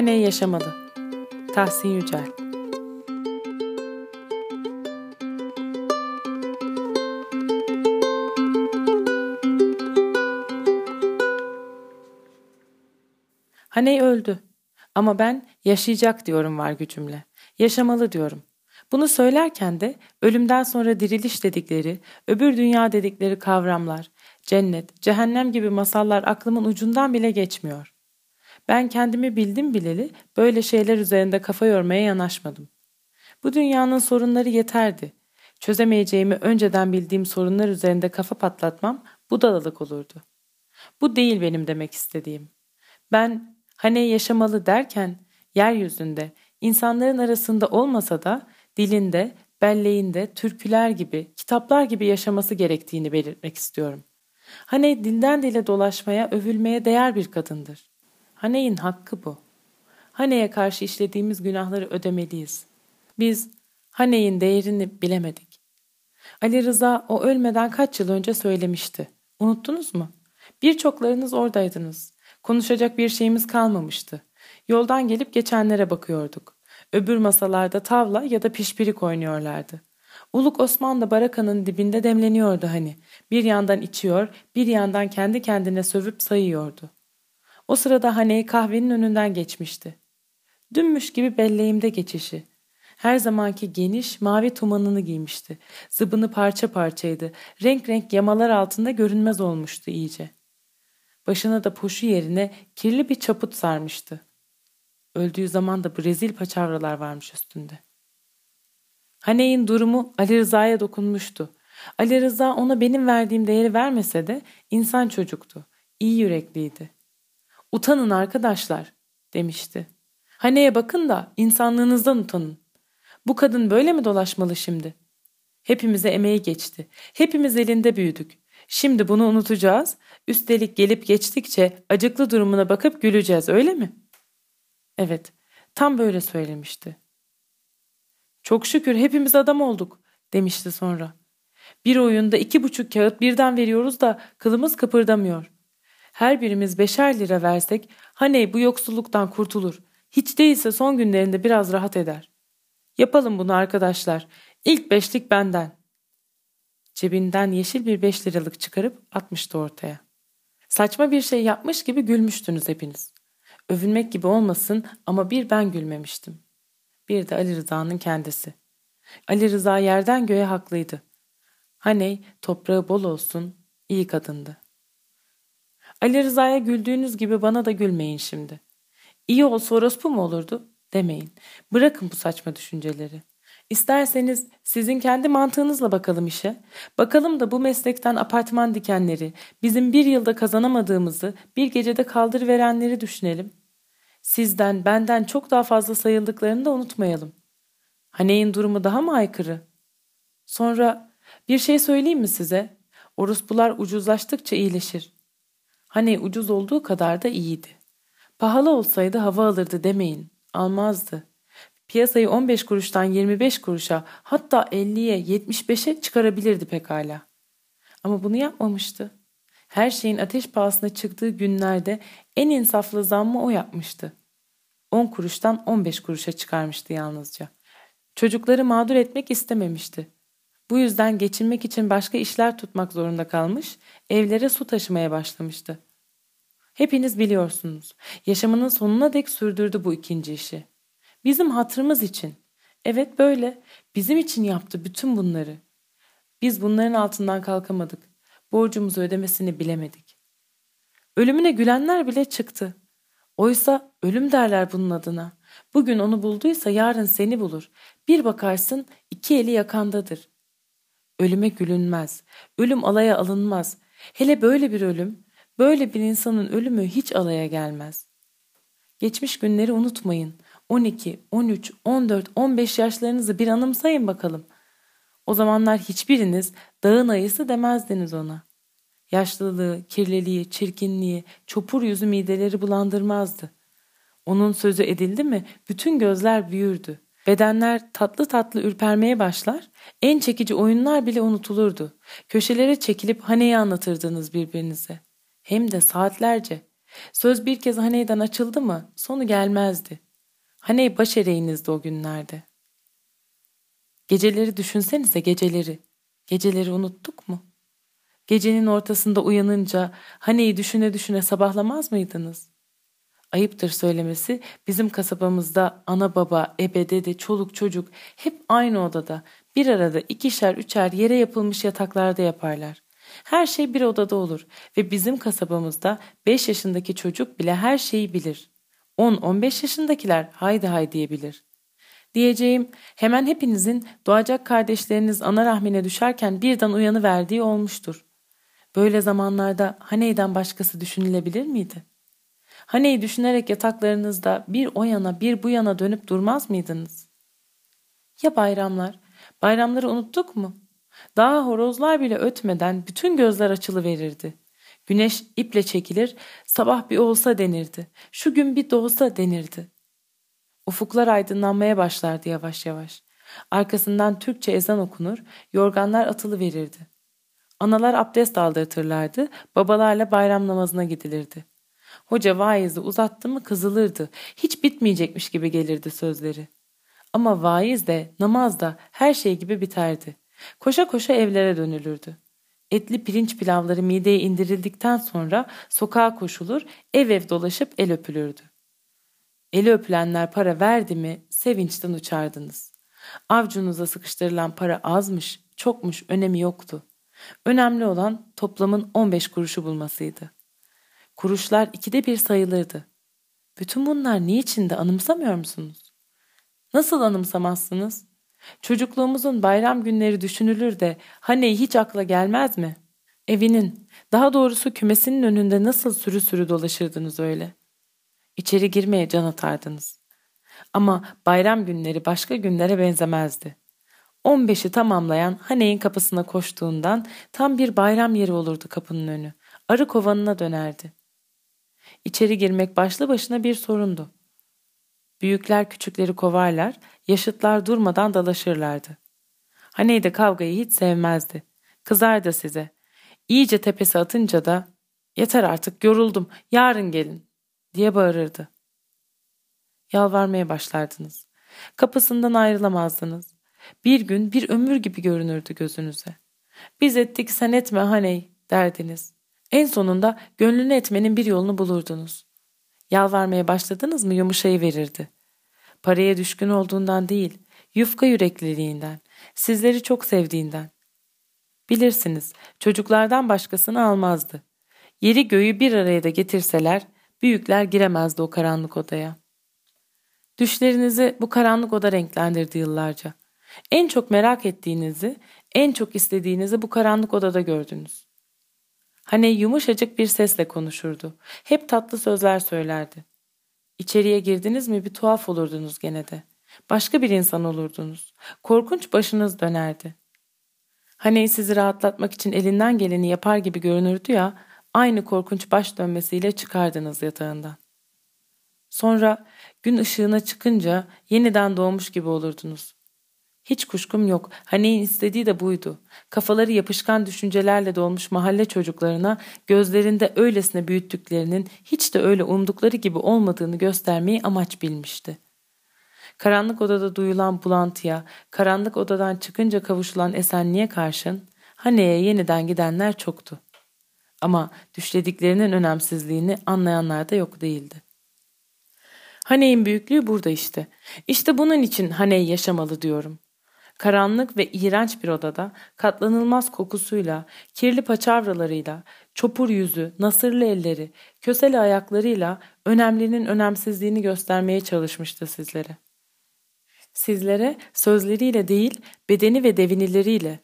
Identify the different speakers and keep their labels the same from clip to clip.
Speaker 1: Hane yaşamalı. Tahsin Yücel Haney öldü. Ama ben yaşayacak diyorum var gücümle. Yaşamalı diyorum. Bunu söylerken de ölümden sonra diriliş dedikleri, öbür dünya dedikleri kavramlar, cennet, cehennem gibi masallar aklımın ucundan bile geçmiyor. Ben kendimi bildim bileli böyle şeyler üzerinde kafa yormaya yanaşmadım. Bu dünyanın sorunları yeterdi. Çözemeyeceğimi önceden bildiğim sorunlar üzerinde kafa patlatmam budalalık olurdu. Bu değil benim demek istediğim. Ben hani yaşamalı derken yeryüzünde insanların arasında olmasa da dilinde, belleğinde, türküler gibi, kitaplar gibi yaşaması gerektiğini belirtmek istiyorum. Hani dilden dile dolaşmaya, övülmeye değer bir kadındır. Haney'in hakkı bu. Haney'e karşı işlediğimiz günahları ödemeliyiz. Biz Haney'in değerini bilemedik. Ali Rıza o ölmeden kaç yıl önce söylemişti. Unuttunuz mu? Birçoklarınız oradaydınız. Konuşacak bir şeyimiz kalmamıştı. Yoldan gelip geçenlere bakıyorduk. Öbür masalarda tavla ya da pişpirik oynuyorlardı. Uluk Osman da barakanın dibinde demleniyordu hani. Bir yandan içiyor, bir yandan kendi kendine sövüp sayıyordu. O sırada Hane kahvenin önünden geçmişti. Dünmüş gibi belleğimde geçişi. Her zamanki geniş mavi tumanını giymişti. Zıbını parça parçaydı. Renk renk yamalar altında görünmez olmuştu iyice. Başına da poşu yerine kirli bir çaput sarmıştı. Öldüğü zaman da Brezil paçavralar varmış üstünde. Haney'in durumu Ali Rıza'ya dokunmuştu. Ali Rıza ona benim verdiğim değeri vermese de insan çocuktu. İyi yürekliydi. Utanın arkadaşlar demişti. Haneye bakın da insanlığınızdan utanın. Bu kadın böyle mi dolaşmalı şimdi? Hepimize emeği geçti. Hepimiz elinde büyüdük. Şimdi bunu unutacağız. Üstelik gelip geçtikçe acıklı durumuna bakıp güleceğiz öyle mi? Evet, tam böyle söylemişti. Çok şükür hepimiz adam olduk demişti sonra. Bir oyunda iki buçuk kağıt birden veriyoruz da kılımız kıpırdamıyor. Her birimiz beşer lira versek hani bu yoksulluktan kurtulur. Hiç değilse son günlerinde biraz rahat eder. Yapalım bunu arkadaşlar. İlk beşlik benden. Cebinden yeşil bir beş liralık çıkarıp atmıştı ortaya. Saçma bir şey yapmış gibi gülmüştünüz hepiniz. Övünmek gibi olmasın ama bir ben gülmemiştim. Bir de Ali Rıza'nın kendisi. Ali Rıza yerden göğe haklıydı. Haney toprağı bol olsun, iyi kadındı. Ali Rıza'ya güldüğünüz gibi bana da gülmeyin şimdi. İyi olsa orospu mu olurdu? Demeyin. Bırakın bu saçma düşünceleri. İsterseniz sizin kendi mantığınızla bakalım işe. Bakalım da bu meslekten apartman dikenleri, bizim bir yılda kazanamadığımızı bir gecede kaldırıverenleri düşünelim. Sizden, benden çok daha fazla sayıldıklarını da unutmayalım. Haney'in durumu daha mı aykırı? Sonra bir şey söyleyeyim mi size? Orospular ucuzlaştıkça iyileşir. Hani ucuz olduğu kadar da iyiydi. Pahalı olsaydı hava alırdı demeyin. Almazdı. Piyasayı 15 kuruştan 25 kuruşa hatta 50'ye 75'e çıkarabilirdi pekala. Ama bunu yapmamıştı. Her şeyin ateş pahasına çıktığı günlerde en insaflı zammı o yapmıştı. 10 kuruştan 15 kuruşa çıkarmıştı yalnızca. Çocukları mağdur etmek istememişti. Bu yüzden geçinmek için başka işler tutmak zorunda kalmış, evlere su taşımaya başlamıştı. Hepiniz biliyorsunuz. Yaşamının sonuna dek sürdürdü bu ikinci işi. Bizim hatırımız için. Evet böyle. Bizim için yaptı bütün bunları. Biz bunların altından kalkamadık. Borcumuzu ödemesini bilemedik. Ölümüne gülenler bile çıktı. Oysa ölüm derler bunun adına. Bugün onu bulduysa yarın seni bulur. Bir bakarsın iki eli yakandadır. Ölüme gülünmez. Ölüm alaya alınmaz. Hele böyle bir ölüm, böyle bir insanın ölümü hiç alaya gelmez. Geçmiş günleri unutmayın. 12, 13, 14, 15 yaşlarınızı bir anımsayın bakalım. O zamanlar hiçbiriniz dağın ayısı demezdiniz ona. Yaşlılığı, kirliliği, çirkinliği, çopur yüzü mideleri bulandırmazdı. Onun sözü edildi mi bütün gözler büyürdü. Bedenler tatlı tatlı ürpermeye başlar, en çekici oyunlar bile unutulurdu. Köşelere çekilip haneyi anlatırdınız birbirinize. Hem de saatlerce. Söz bir kez Haney'den açıldı mı sonu gelmezdi. Haney baş ereğinizdi o günlerde. Geceleri düşünsenize geceleri. Geceleri unuttuk mu? Gecenin ortasında uyanınca Hane'yi düşüne düşüne sabahlamaz mıydınız? Ayıptır söylemesi bizim kasabamızda ana baba, ebe, dede, çoluk çocuk hep aynı odada bir arada ikişer üçer yere yapılmış yataklarda yaparlar. Her şey bir odada olur ve bizim kasabamızda 5 yaşındaki çocuk bile her şeyi bilir. 10-15 yaşındakiler haydi hay diyebilir. Diyeceğim hemen hepinizin doğacak kardeşleriniz ana rahmine düşerken birden uyanı verdiği olmuştur. Böyle zamanlarda Haney'den başkası düşünülebilir miydi? Haneyi düşünerek yataklarınızda bir o yana bir bu yana dönüp durmaz mıydınız? Ya bayramlar? Bayramları unuttuk mu? Daha horozlar bile ötmeden bütün gözler açılı verirdi. Güneş iple çekilir, sabah bir olsa denirdi. Şu gün bir doğsa denirdi. Ufuklar aydınlanmaya başlardı yavaş yavaş. Arkasından Türkçe ezan okunur, yorganlar atılı verirdi. Analar abdest aldırtırlardı, babalarla bayram namazına gidilirdi. Hoca vaizi uzattı mı kızılırdı, hiç bitmeyecekmiş gibi gelirdi sözleri. Ama vaiz de, namaz da her şey gibi biterdi. Koşa koşa evlere dönülürdü. Etli pirinç pilavları mideye indirildikten sonra sokağa koşulur, ev ev dolaşıp el öpülürdü. Eli öpülenler para verdi mi sevinçten uçardınız. Avcunuza sıkıştırılan para azmış, çokmuş önemi yoktu. Önemli olan toplamın 15 kuruşu bulmasıydı. Kuruşlar ikide bir sayılırdı. Bütün bunlar niçin de anımsamıyor musunuz? Nasıl anımsamazsınız? Çocukluğumuzun bayram günleri düşünülür de hani hiç akla gelmez mi? Evinin, daha doğrusu kümesinin önünde nasıl sürü sürü dolaşırdınız öyle? İçeri girmeye can atardınız. Ama bayram günleri başka günlere benzemezdi. 15'i tamamlayan Haney'in kapısına koştuğundan tam bir bayram yeri olurdu kapının önü. Arı kovanına dönerdi. İçeri girmek başlı başına bir sorundu. Büyükler küçükleri kovarlar, yaşıtlar durmadan dalaşırlardı. Haney de kavgayı hiç sevmezdi. Kızardı size. İyice tepesi atınca da yeter artık yoruldum yarın gelin diye bağırırdı. Yalvarmaya başlardınız. Kapısından ayrılamazdınız. Bir gün bir ömür gibi görünürdü gözünüze. Biz ettik sen etme Haney derdiniz. En sonunda gönlünü etmenin bir yolunu bulurdunuz. Yalvarmaya başladınız mı yumuşayı verirdi. Paraya düşkün olduğundan değil, yufka yürekliliğinden, sizleri çok sevdiğinden. Bilirsiniz, çocuklardan başkasını almazdı. Yeri göğü bir araya da getirseler, büyükler giremezdi o karanlık odaya. Düşlerinizi bu karanlık oda renklendirdi yıllarca. En çok merak ettiğinizi, en çok istediğinizi bu karanlık odada gördünüz. Hani yumuşacık bir sesle konuşurdu. Hep tatlı sözler söylerdi. İçeriye girdiniz mi bir tuhaf olurdunuz gene de. Başka bir insan olurdunuz. Korkunç başınız dönerdi. Hani sizi rahatlatmak için elinden geleni yapar gibi görünürdü ya, aynı korkunç baş dönmesiyle çıkardınız yatağından. Sonra gün ışığına çıkınca yeniden doğmuş gibi olurdunuz. Hiç kuşkum yok. Hane'in istediği de buydu. Kafaları yapışkan düşüncelerle dolmuş mahalle çocuklarına gözlerinde öylesine büyüttüklerinin hiç de öyle umdukları gibi olmadığını göstermeyi amaç bilmişti. Karanlık odada duyulan bulantıya, karanlık odadan çıkınca kavuşulan esenliğe karşın Hane'ye yeniden gidenler çoktu. Ama düşlediklerinin önemsizliğini anlayanlar da yok değildi. Hane'in büyüklüğü burada işte. İşte bunun için Hane'yi yaşamalı diyorum. Karanlık ve iğrenç bir odada katlanılmaz kokusuyla, kirli paçavralarıyla, çopur yüzü, nasırlı elleri, köseli ayaklarıyla önemlinin önemsizliğini göstermeye çalışmıştı sizlere. Sizlere sözleriyle değil bedeni ve devinileriyle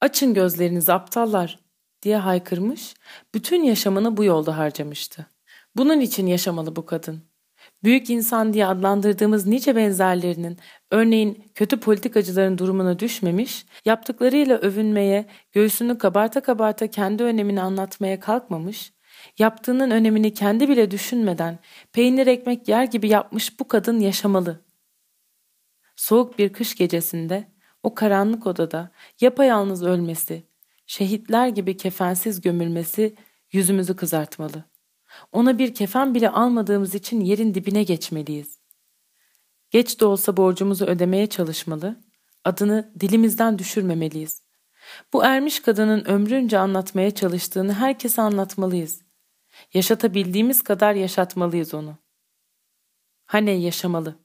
Speaker 1: açın gözlerinizi aptallar diye haykırmış, bütün yaşamını bu yolda harcamıştı. Bunun için yaşamalı bu kadın. Büyük insan diye adlandırdığımız nice benzerlerinin, örneğin kötü politikacıların durumuna düşmemiş, yaptıklarıyla övünmeye, göğsünü kabarta kabarta kendi önemini anlatmaya kalkmamış, yaptığının önemini kendi bile düşünmeden peynir ekmek yer gibi yapmış bu kadın yaşamalı. Soğuk bir kış gecesinde o karanlık odada yapayalnız ölmesi, şehitler gibi kefensiz gömülmesi yüzümüzü kızartmalı. Ona bir kefen bile almadığımız için yerin dibine geçmeliyiz. Geç de olsa borcumuzu ödemeye çalışmalı, adını dilimizden düşürmemeliyiz. Bu ermiş kadının ömrünce anlatmaya çalıştığını herkese anlatmalıyız. Yaşatabildiğimiz kadar yaşatmalıyız onu. Haney yaşamalı.